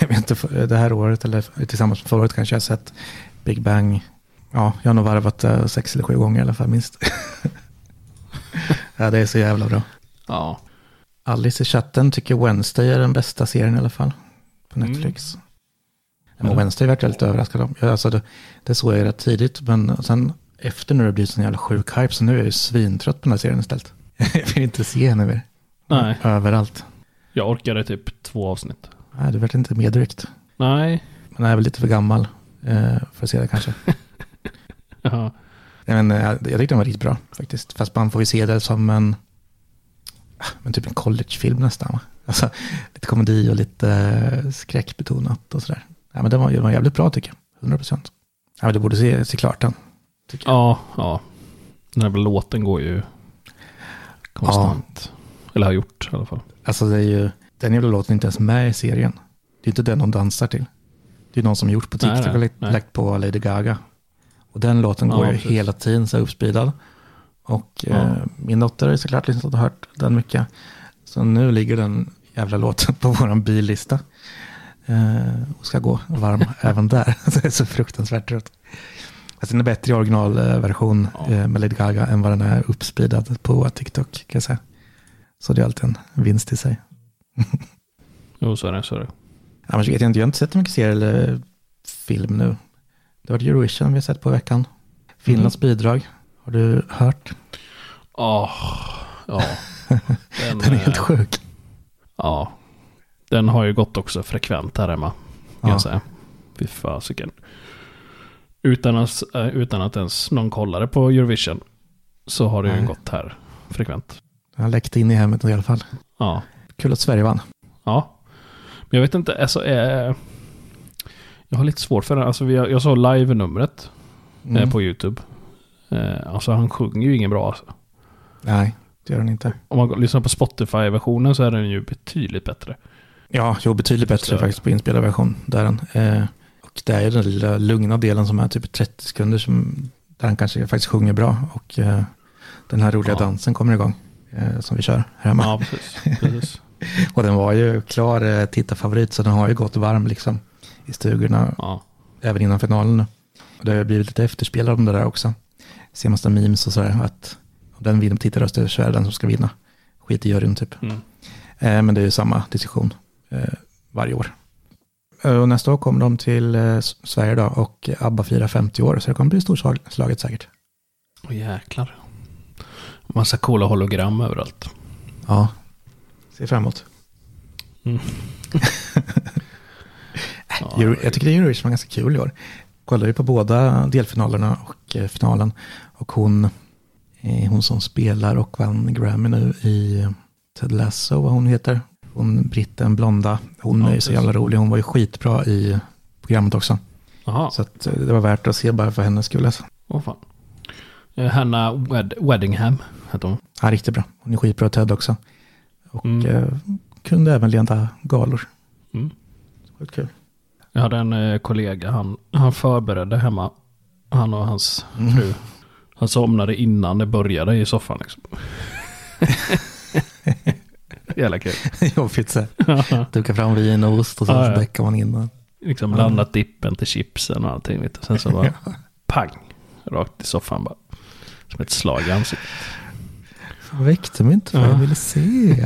Speaker 1: jag vet inte, det här året eller tillsammans med förra året kanske jag har sett Big Bang. Ja, jag har nog varvat det sex eller sju gånger i alla fall minst. ja, det är så jävla bra.
Speaker 2: Ja.
Speaker 1: Alice i chatten tycker Wednesday är den bästa serien i alla fall. På
Speaker 2: Mm.
Speaker 1: Men
Speaker 2: Ja.
Speaker 1: Wednesday vart jag lite överraskad om. Alltså det, det såg jag rätt tidigt, men sen efter nu har det blivit sån jävla sjuk hype, så nu är jag ju svintrött på den här serien istället. jag vill inte se henne mer.
Speaker 2: Nej,
Speaker 1: Överallt.
Speaker 2: jag orkade typ två avsnitt.
Speaker 1: Nej, du vart inte medryckt.
Speaker 2: Nej.
Speaker 1: Men jag är väl lite för gammal eh, för att se det kanske.
Speaker 2: Ja.
Speaker 1: Nej, men, eh, jag tyckte den var riktigt bra faktiskt. Fast man får ju se det som en, ah, men typ en collegefilm nästan. Alltså, lite komedi och lite eh, skräckbetonat och sådär. Ja, men den var, den var jävligt bra tycker jag. 100 procent. Ja, men du borde se, se klart den.
Speaker 2: Ja, ja. Den här låten går ju konstant. Eller har gjort i alla fall.
Speaker 1: Alltså det är ju, den jävla låten är inte ens med i serien. Det är inte den de dansar till. Det är någon som gjort på
Speaker 2: Nej,
Speaker 1: TikTok
Speaker 2: nej,
Speaker 1: och lagt,
Speaker 2: nej.
Speaker 1: på Lady Gaga. Och den låten
Speaker 2: Ja,
Speaker 1: går ju
Speaker 2: precis.
Speaker 1: hela tiden så uppspeedad. Och
Speaker 2: Ja.
Speaker 1: eh, min dotter har ju såklart lyssnat och hört den mycket. Så nu ligger den jävla låten på vår billista. Eh, och ska gå varm även där. Så det är så fruktansvärt trött. Alltså den är bättre i originalversion
Speaker 2: Ja.
Speaker 1: eh, med Lady Gaga än vad den är uppspeedad på TikTok kan jag säga. Så det är alltid en vinst i sig.
Speaker 2: Jo, så är det. Så är det.
Speaker 1: Annars vet jag inte, jag har inte sett så mycket serier eller film nu. Det var Eurovision vi har sett på veckan. Finlands bidrag, har du hört?
Speaker 2: Ja, ja. Den,
Speaker 1: Den är helt
Speaker 2: eh,
Speaker 1: sjuk.
Speaker 2: Ja. Den har ju gått också frekvent här hemma. Kan
Speaker 1: Ja.
Speaker 2: jag säga. Fy fasiken. Utan att, eh, utan att ens någon kollade på Eurovision. Så har det ju
Speaker 1: Nej.
Speaker 2: gått här frekvent.
Speaker 1: Han läckte in i hemmet i alla fall.
Speaker 2: Ja.
Speaker 1: Kul att Sverige vann.
Speaker 2: Ja. Men jag vet inte, alltså eh, Jag har lite svårt för det. Alltså vi, har- jag såg live-numret
Speaker 1: Mm.
Speaker 2: eh, på YouTube. Eh, alltså han sjunger ju ingen bra alltså.
Speaker 1: Nej, det gör han inte.
Speaker 2: Om man lyssnar på Spotify-versionen så är den ju betydligt bättre.
Speaker 1: Ja, jo, betydligt bättre
Speaker 2: Så-
Speaker 1: faktiskt på inspelad version. Där är den. Eh, och det är ju den lilla lugna delen som är typ 30 sekunder som, där han kanske faktiskt sjunger bra. Och eh, den här roliga
Speaker 2: Ja.
Speaker 1: dansen kommer igång. Eh, som vi kör här hemma.
Speaker 2: Ja, precis. precis.
Speaker 1: Och den var ju klar eh, tittarfavorit så den har ju gått varm liksom i stugorna
Speaker 2: Ja.
Speaker 1: även innan finalen nu. Det har blivit lite efterspel av de där också. Ser massa memes och sådär att om den vinner på tittarröster så är det den som ska vinna. Skit i juryn typ.
Speaker 2: Mm.
Speaker 1: Eh, men det är ju samma diskussion varje år. Eh, och nästa år kommer de till eh, Sverige då och ABBA firar 50 år så det kommer bli storslaget säkert.
Speaker 2: Åh jäklar. Massa coola hologram överallt.
Speaker 1: Ja, ser fram emot.
Speaker 2: Mm.
Speaker 1: Euro, jag tycker Eurovision var ganska kul i år. Kollade ju på båda delfinalerna och eh, finalen. Och hon, eh, hon som spelar och vann Grammy nu i eh, Ted Lasso, vad hon heter. Hon britten, blonda. Hon
Speaker 2: Ja,
Speaker 1: är så jävla rolig. Hon var ju skitbra i programmet också.
Speaker 2: Jaha,
Speaker 1: Så att eh, det var värt att se bara för hennes skull. Alltså.
Speaker 2: åh fan. Eh, Hanna Wed Weddingham hette hon.
Speaker 1: Ja, riktigt bra. Hon är skitbra Ted också. Och
Speaker 2: Mm.
Speaker 1: eh, kunde även leda galor.
Speaker 2: Mm.
Speaker 1: Sjukt kul.
Speaker 2: Jag hade en eh, kollega, han, han förberedde hemma. Han och hans
Speaker 1: Mm.
Speaker 2: fru. Han somnade innan det började i soffan liksom. Jävla kul.
Speaker 1: Jobbigt så här. Duka fram vin och ost och så,
Speaker 2: Ja, ja.
Speaker 1: däckar man in. Och,
Speaker 2: liksom blandat dippen till chipsen och allting. Vet du. Sen så bara pang. Rakt i soffan bara. Som ett slag i ansiktet.
Speaker 1: Fan, väckte mig inte för
Speaker 2: Ja.
Speaker 1: jag ville se.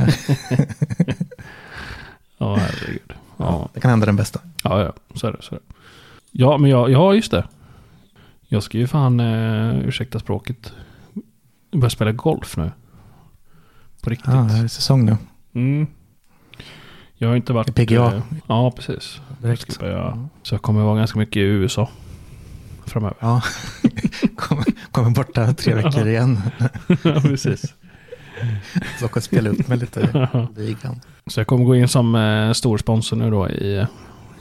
Speaker 2: Ja, herregud. Ja,
Speaker 1: Det kan hända den bästa.
Speaker 2: ja, ja. Så är det. Så är det. Ja, men jag, ja, just det. Jag ska ju fan, eh, ursäkta språket, börja spela golf nu. På riktigt.
Speaker 1: Ja, det är säsong nu.
Speaker 2: Mm. Jag har inte varit...
Speaker 1: PGA.
Speaker 2: eh, ja, precis.
Speaker 1: Direkt.
Speaker 2: Börja, så jag kommer vara ganska mycket i USA framöver.
Speaker 1: Ja, kommer kom borta tre veckor igen.
Speaker 2: ja, precis.
Speaker 1: Så kan spela upp med lite i ligan.
Speaker 2: Så jag kommer gå in som eh, stor sponsor nu då i,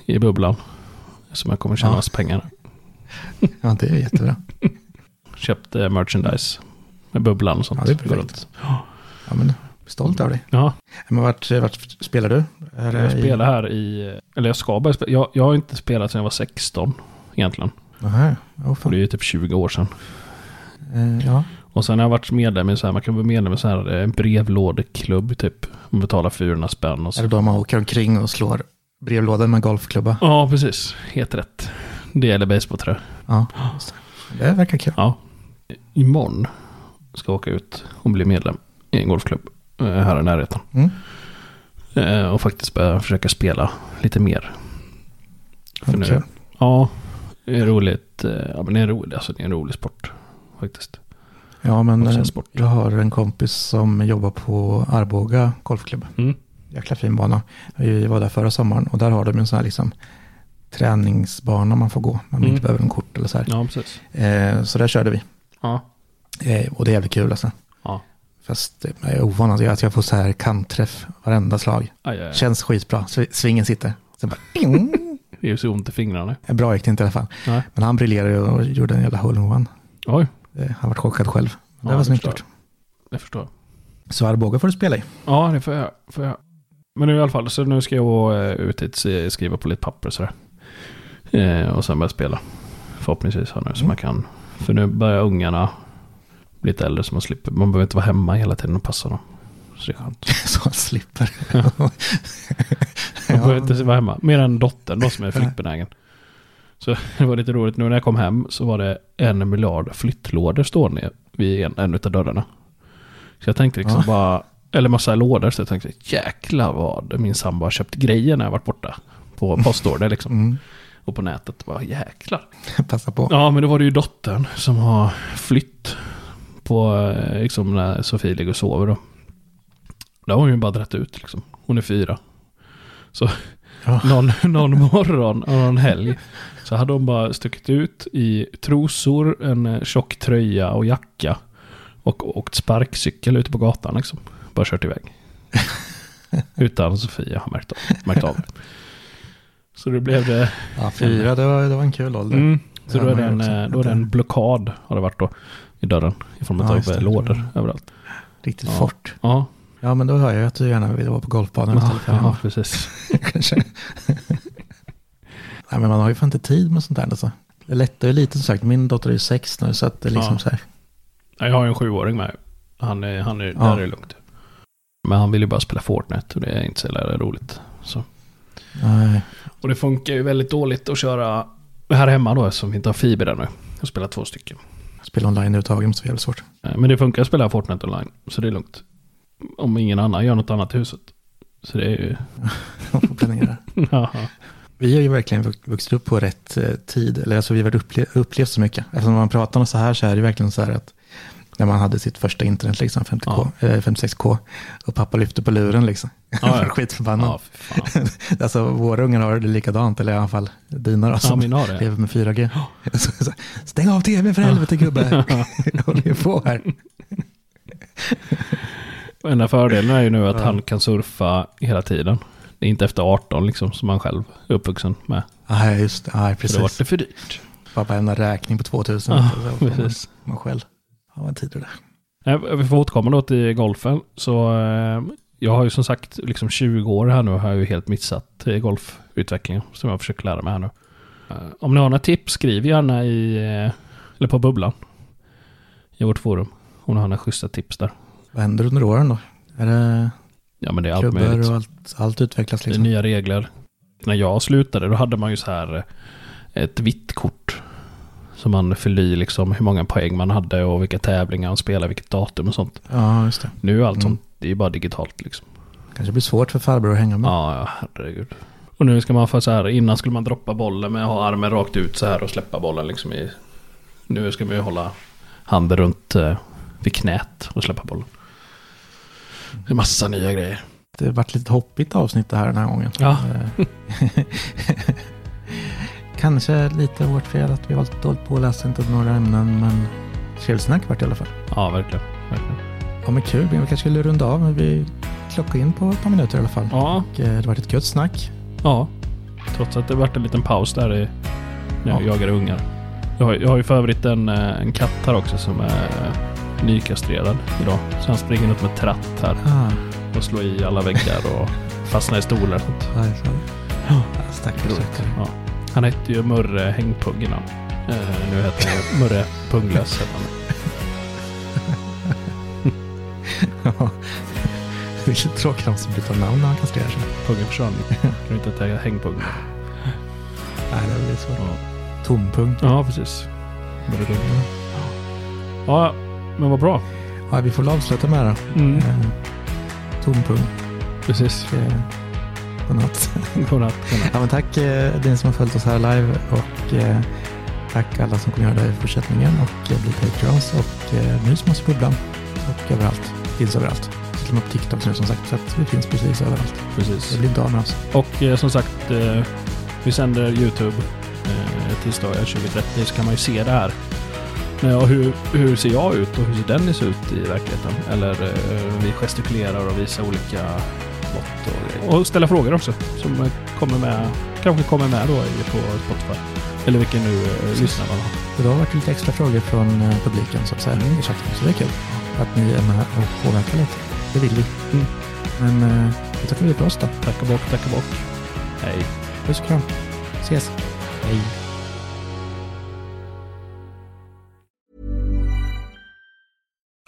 Speaker 2: i bubblan. Som jag kommer tjäna
Speaker 1: Ja.
Speaker 2: pengar.
Speaker 1: Ja, det är jättebra.
Speaker 2: Köpt eh, merchandise med bubblan och sånt.
Speaker 1: Ja, det är perfekt. Ja, men stolt av dig.
Speaker 2: Ja,
Speaker 1: Men vart, vart spelar du? Är
Speaker 2: jag
Speaker 1: i-
Speaker 2: spelar här i... Eller jag ska börja spela. Jag, jag har inte spelat sedan jag var 16 egentligen.
Speaker 1: Nähä, oh,
Speaker 2: Och
Speaker 1: fan.
Speaker 2: det är ju typ 20 år sedan.
Speaker 1: Eh, ja.
Speaker 2: Och sen har jag varit medlem i så här, man kan vara medlem i så här eh, en brevlådeklubb typ. Man betalar 400 spänn och
Speaker 1: Är
Speaker 2: så.
Speaker 1: det då man åker omkring och slår brevlådor med golfklubba?
Speaker 2: Ja, precis. Helt rätt. Det gäller baseballträ.
Speaker 1: Ja, det. det verkar kul.
Speaker 2: Ja. Imorgon ska jag åka ut och bli medlem i en golfklubb eh, här i närheten.
Speaker 1: Mm.
Speaker 2: Eh, Och faktiskt börja försöka spela lite mer. För nu,
Speaker 1: Kul.
Speaker 2: ja, det är roligt. eh, Ja, men det är roligt. Alltså det är en rolig sport faktiskt.
Speaker 1: Ja, men eh,
Speaker 2: sport.
Speaker 1: jag har en kompis som jobbar på Arboga golfklubb.
Speaker 2: Mm.
Speaker 1: Jäkla fin bana. Vi var där förra sommaren och där har de en sån här liksom träningsbana man får gå. Man
Speaker 2: Mm.
Speaker 1: inte behöver en kort eller så här.
Speaker 2: Ja, precis.
Speaker 1: Eh, så där körde vi.
Speaker 2: Ja.
Speaker 1: Eh, och det är jävligt kul alltså.
Speaker 2: Ja.
Speaker 1: Fast jag är ovan att jag, jag får så här kantträff varenda slag.
Speaker 2: Aj, aj, aj.
Speaker 1: Känns skitbra. Sv- Svingen sitter. Sen bara, ding.
Speaker 2: Det är ju så ont i fingrarna.
Speaker 1: Bra gick det inte i alla fall.
Speaker 2: Nej.
Speaker 1: Men han briljerade och gjorde en jävla hole-in-one.
Speaker 2: Oj,
Speaker 1: Eh, Han var chockad själv. Det
Speaker 2: Ja,
Speaker 1: var snyggt gjort.
Speaker 2: det förstår jag.
Speaker 1: Så Arboga får du spela i.
Speaker 2: Ja, det får jag. Får jag. Men nu i alla fall, så nu ska jag eh, ut hit och skriva på lite papper sådär. Eh, och sen börja spela. Förhoppningsvis här nu så
Speaker 1: Mm.
Speaker 2: man kan. För nu börjar ungarna bli lite äldre så man slipper. Man behöver inte vara hemma hela tiden och passa dem. Så det är skönt.
Speaker 1: Så han slipper.
Speaker 2: Man behöver inte vara hemma. Mer än dottern då som är flyttbenägen. Så det var lite roligt. Nu när jag kom hem så var det en miljard flyttlådor stående vid en, en av dörrarna. Så jag tänkte liksom
Speaker 1: Ja.
Speaker 2: bara, eller massa lådor. Så jag tänkte jäklar vad min sambo har köpt grejer när jag varit borta. På postorder liksom.
Speaker 1: Mm.
Speaker 2: Och på nätet. Bara jäklar.
Speaker 1: Passa på.
Speaker 2: Ja men då var det ju dottern som har flytt. På eh, liksom när Sofie ligger och sover då. Då har hon ju bara dratt ut liksom. Hon är fyra. Så
Speaker 1: Ja.
Speaker 2: någon, någon morgon och någon helg så hade hon bara stuckit ut i trosor, en eh, tjock tröja och jacka. Och åkt sparkcykel ute på gatan liksom. Bara kört iväg. Utan Sofia har märkt av, märkt av det. Så det blev det.
Speaker 1: Ja, fyra, det var, det var en kul ålder.
Speaker 2: Mm. Så då är, det en, eh, då är det en blockad har det varit då. I dörren. I form
Speaker 1: Ja,
Speaker 2: av
Speaker 1: det.
Speaker 2: lådor överallt.
Speaker 1: Riktigt
Speaker 2: Ja.
Speaker 1: fort.
Speaker 2: Ja,
Speaker 1: Ja, men då hör jag att du gärna vill vara på golfbanan
Speaker 2: ja, ja precis.
Speaker 1: Kanske. Nej, men man har ju fan inte tid med sånt där. Alltså. Det lättar ju lite som sagt. Min dotter är ju sex nu så att det är liksom
Speaker 2: Ja.
Speaker 1: så här.
Speaker 2: Jag har ju en sjuåring med. Han är, han är,
Speaker 1: Ja.
Speaker 2: där är det lugnt. Men han vill ju bara spela Fortnite och det är inte så jävla roligt. Så.
Speaker 1: Nej.
Speaker 2: Och det funkar ju väldigt dåligt att köra här hemma då eftersom vi inte har fiber ännu. Jag spelar två stycken.
Speaker 1: Spela online överhuvudtaget måste vara jävligt svårt.
Speaker 2: Eh, Men det funkar att spela Fortnite online. Så det är lugnt. Om ingen annan gör något annat i huset. Så det är ju...
Speaker 1: Man får planera. Vi har ju verkligen vux- vuxit upp på rätt eh, tid. Eller alltså vi har upple- upplevt så mycket. Eftersom man pratar om så här så är det verkligen så här att när man hade sitt första internet, liksom 50K, eh, 56K, och pappa lyfte på luren liksom.
Speaker 2: Ja, ja.
Speaker 1: Skitförbannad.
Speaker 2: ja,
Speaker 1: alltså våra ungar har det likadant, eller i alla fall dina då,
Speaker 2: Ja,
Speaker 1: som
Speaker 2: det.
Speaker 1: lever med 4G. Så, så, Stäng av tv för helvete gubbe. Jag håller ju på här.
Speaker 2: Enda fördelen är ju nu att
Speaker 1: Ja.
Speaker 2: han kan surfa hela tiden. Det är inte efter 18 liksom som han själv är uppvuxen med.
Speaker 1: Nej, just det. Nej,
Speaker 2: För det vart
Speaker 1: precis.
Speaker 2: det för dyrt.
Speaker 1: Pappa lämnar räkning på 2000.
Speaker 2: Ja, precis.
Speaker 1: Man själv. Ja, vad tid det där.
Speaker 2: Vi får återkomma då till golfen. Så eh, jag har ju som sagt liksom 20 år här nu har jag ju helt missat eh, golfutvecklingen som jag försöker lära mig här nu. Eh, Om ni har några tips, skriv gärna i, eller på bubblan. I vårt forum. Om ni har några schyssta tips där.
Speaker 1: Vad händer under åren då? Är det
Speaker 2: Ja men det är allt möjligt.
Speaker 1: och allt, allt utvecklas
Speaker 2: Det är
Speaker 1: liksom?
Speaker 2: nya regler. När jag slutade då hade man ju så här ett vitt kort. Som man fyllde i liksom hur många poäng man hade och vilka tävlingar man spelade, vilket datum och sånt.
Speaker 1: Ja, just det.
Speaker 2: Nu är allt
Speaker 1: Mm.
Speaker 2: sånt, det är bara digitalt liksom.
Speaker 1: Kanske blir svårt för farbror att hänga med.
Speaker 2: Ja, ja, herregud. Och nu ska man få så här, innan skulle man droppa bollen med att ha armen rakt ut så här och släppa bollen liksom i... Nu ska man ju hålla handen runt eh, vid knät och släppa bollen. Det är massa nya grejer.
Speaker 1: Det har varit lite hoppigt avsnitt det här den här gången.
Speaker 2: Ja.
Speaker 1: Kanske lite vårt fel att vi har dåligt på att läsa inte några ämnen, men trevligt snack vart i alla fall.
Speaker 2: Ja, verkligen. verkligen.
Speaker 1: Ja, men kul. Vi kanske skulle runda av, men vi klockar in på ett par minuter i alla fall.
Speaker 2: Ja,
Speaker 1: Och, eh, det har varit ett gött snack.
Speaker 2: ja. Trots att det varit en liten paus där i, när jag
Speaker 1: Ja.
Speaker 2: jagar ungar. Jag har, jag har ju för övrigt en, eh, en katt här också som är eh, nykastrerad idag. Så han springer runt med tratt här
Speaker 1: Ah,
Speaker 2: och slår i alla väggar och fastnar i stolar och sånt.
Speaker 1: ja, stackars.
Speaker 2: Ja. Han hette ju Murre Hängpung innan. Eh, nu heter han Murre Punglös. han.
Speaker 1: Ja. Det är lite tråkigt om man byta namn när man kastrerar sig.
Speaker 2: Pungen försvann. Kan du inte heta Hängpung?
Speaker 1: Nej, det blir svårt.
Speaker 2: Ja.
Speaker 1: Tompunkt.
Speaker 2: ja, precis. Murre. Ja, men vad bra.
Speaker 1: Ja, vi får avsluta med det.
Speaker 2: Mm.
Speaker 1: Eh, Tompunkt.
Speaker 2: Precis.
Speaker 1: Eh, Godnatt.
Speaker 2: Godnatt. godnatt.
Speaker 1: Ja, men tack eh, den som har följt oss här live och eh, tack alla som kommer göra det i fortsättningen och eh, bli Patreons och eh, Mys måste bubblan och överallt. Finns överallt. Till och med på TikTok nu som sagt så att vi finns precis överallt.
Speaker 2: Precis.
Speaker 1: Det blir inte av med oss.
Speaker 2: Och eh, som sagt, eh, vi sänder YouTube eh, tisdagar 20.30 så kan man ju se det här. Och hur, hur ser jag ut och hur ser Dennis ut i verkligheten? Eller eh, vi gestikulerar och visar olika mått och grejer. Och ställa frågor också som kommer med, kanske kommer med då på Spotify. Eller vilken nu eh, lyssnar man har.
Speaker 1: Idag har varit lite extra frågor från eh, publiken så att säga i chatten så det är kul att ni är med och påverkar lite. Det vill vi.
Speaker 2: Mm.
Speaker 1: Men eh, det tackar vi för oss då.
Speaker 2: Tacka bock, tacka bock. Hej.
Speaker 1: Puss och kram. Ses. Hej.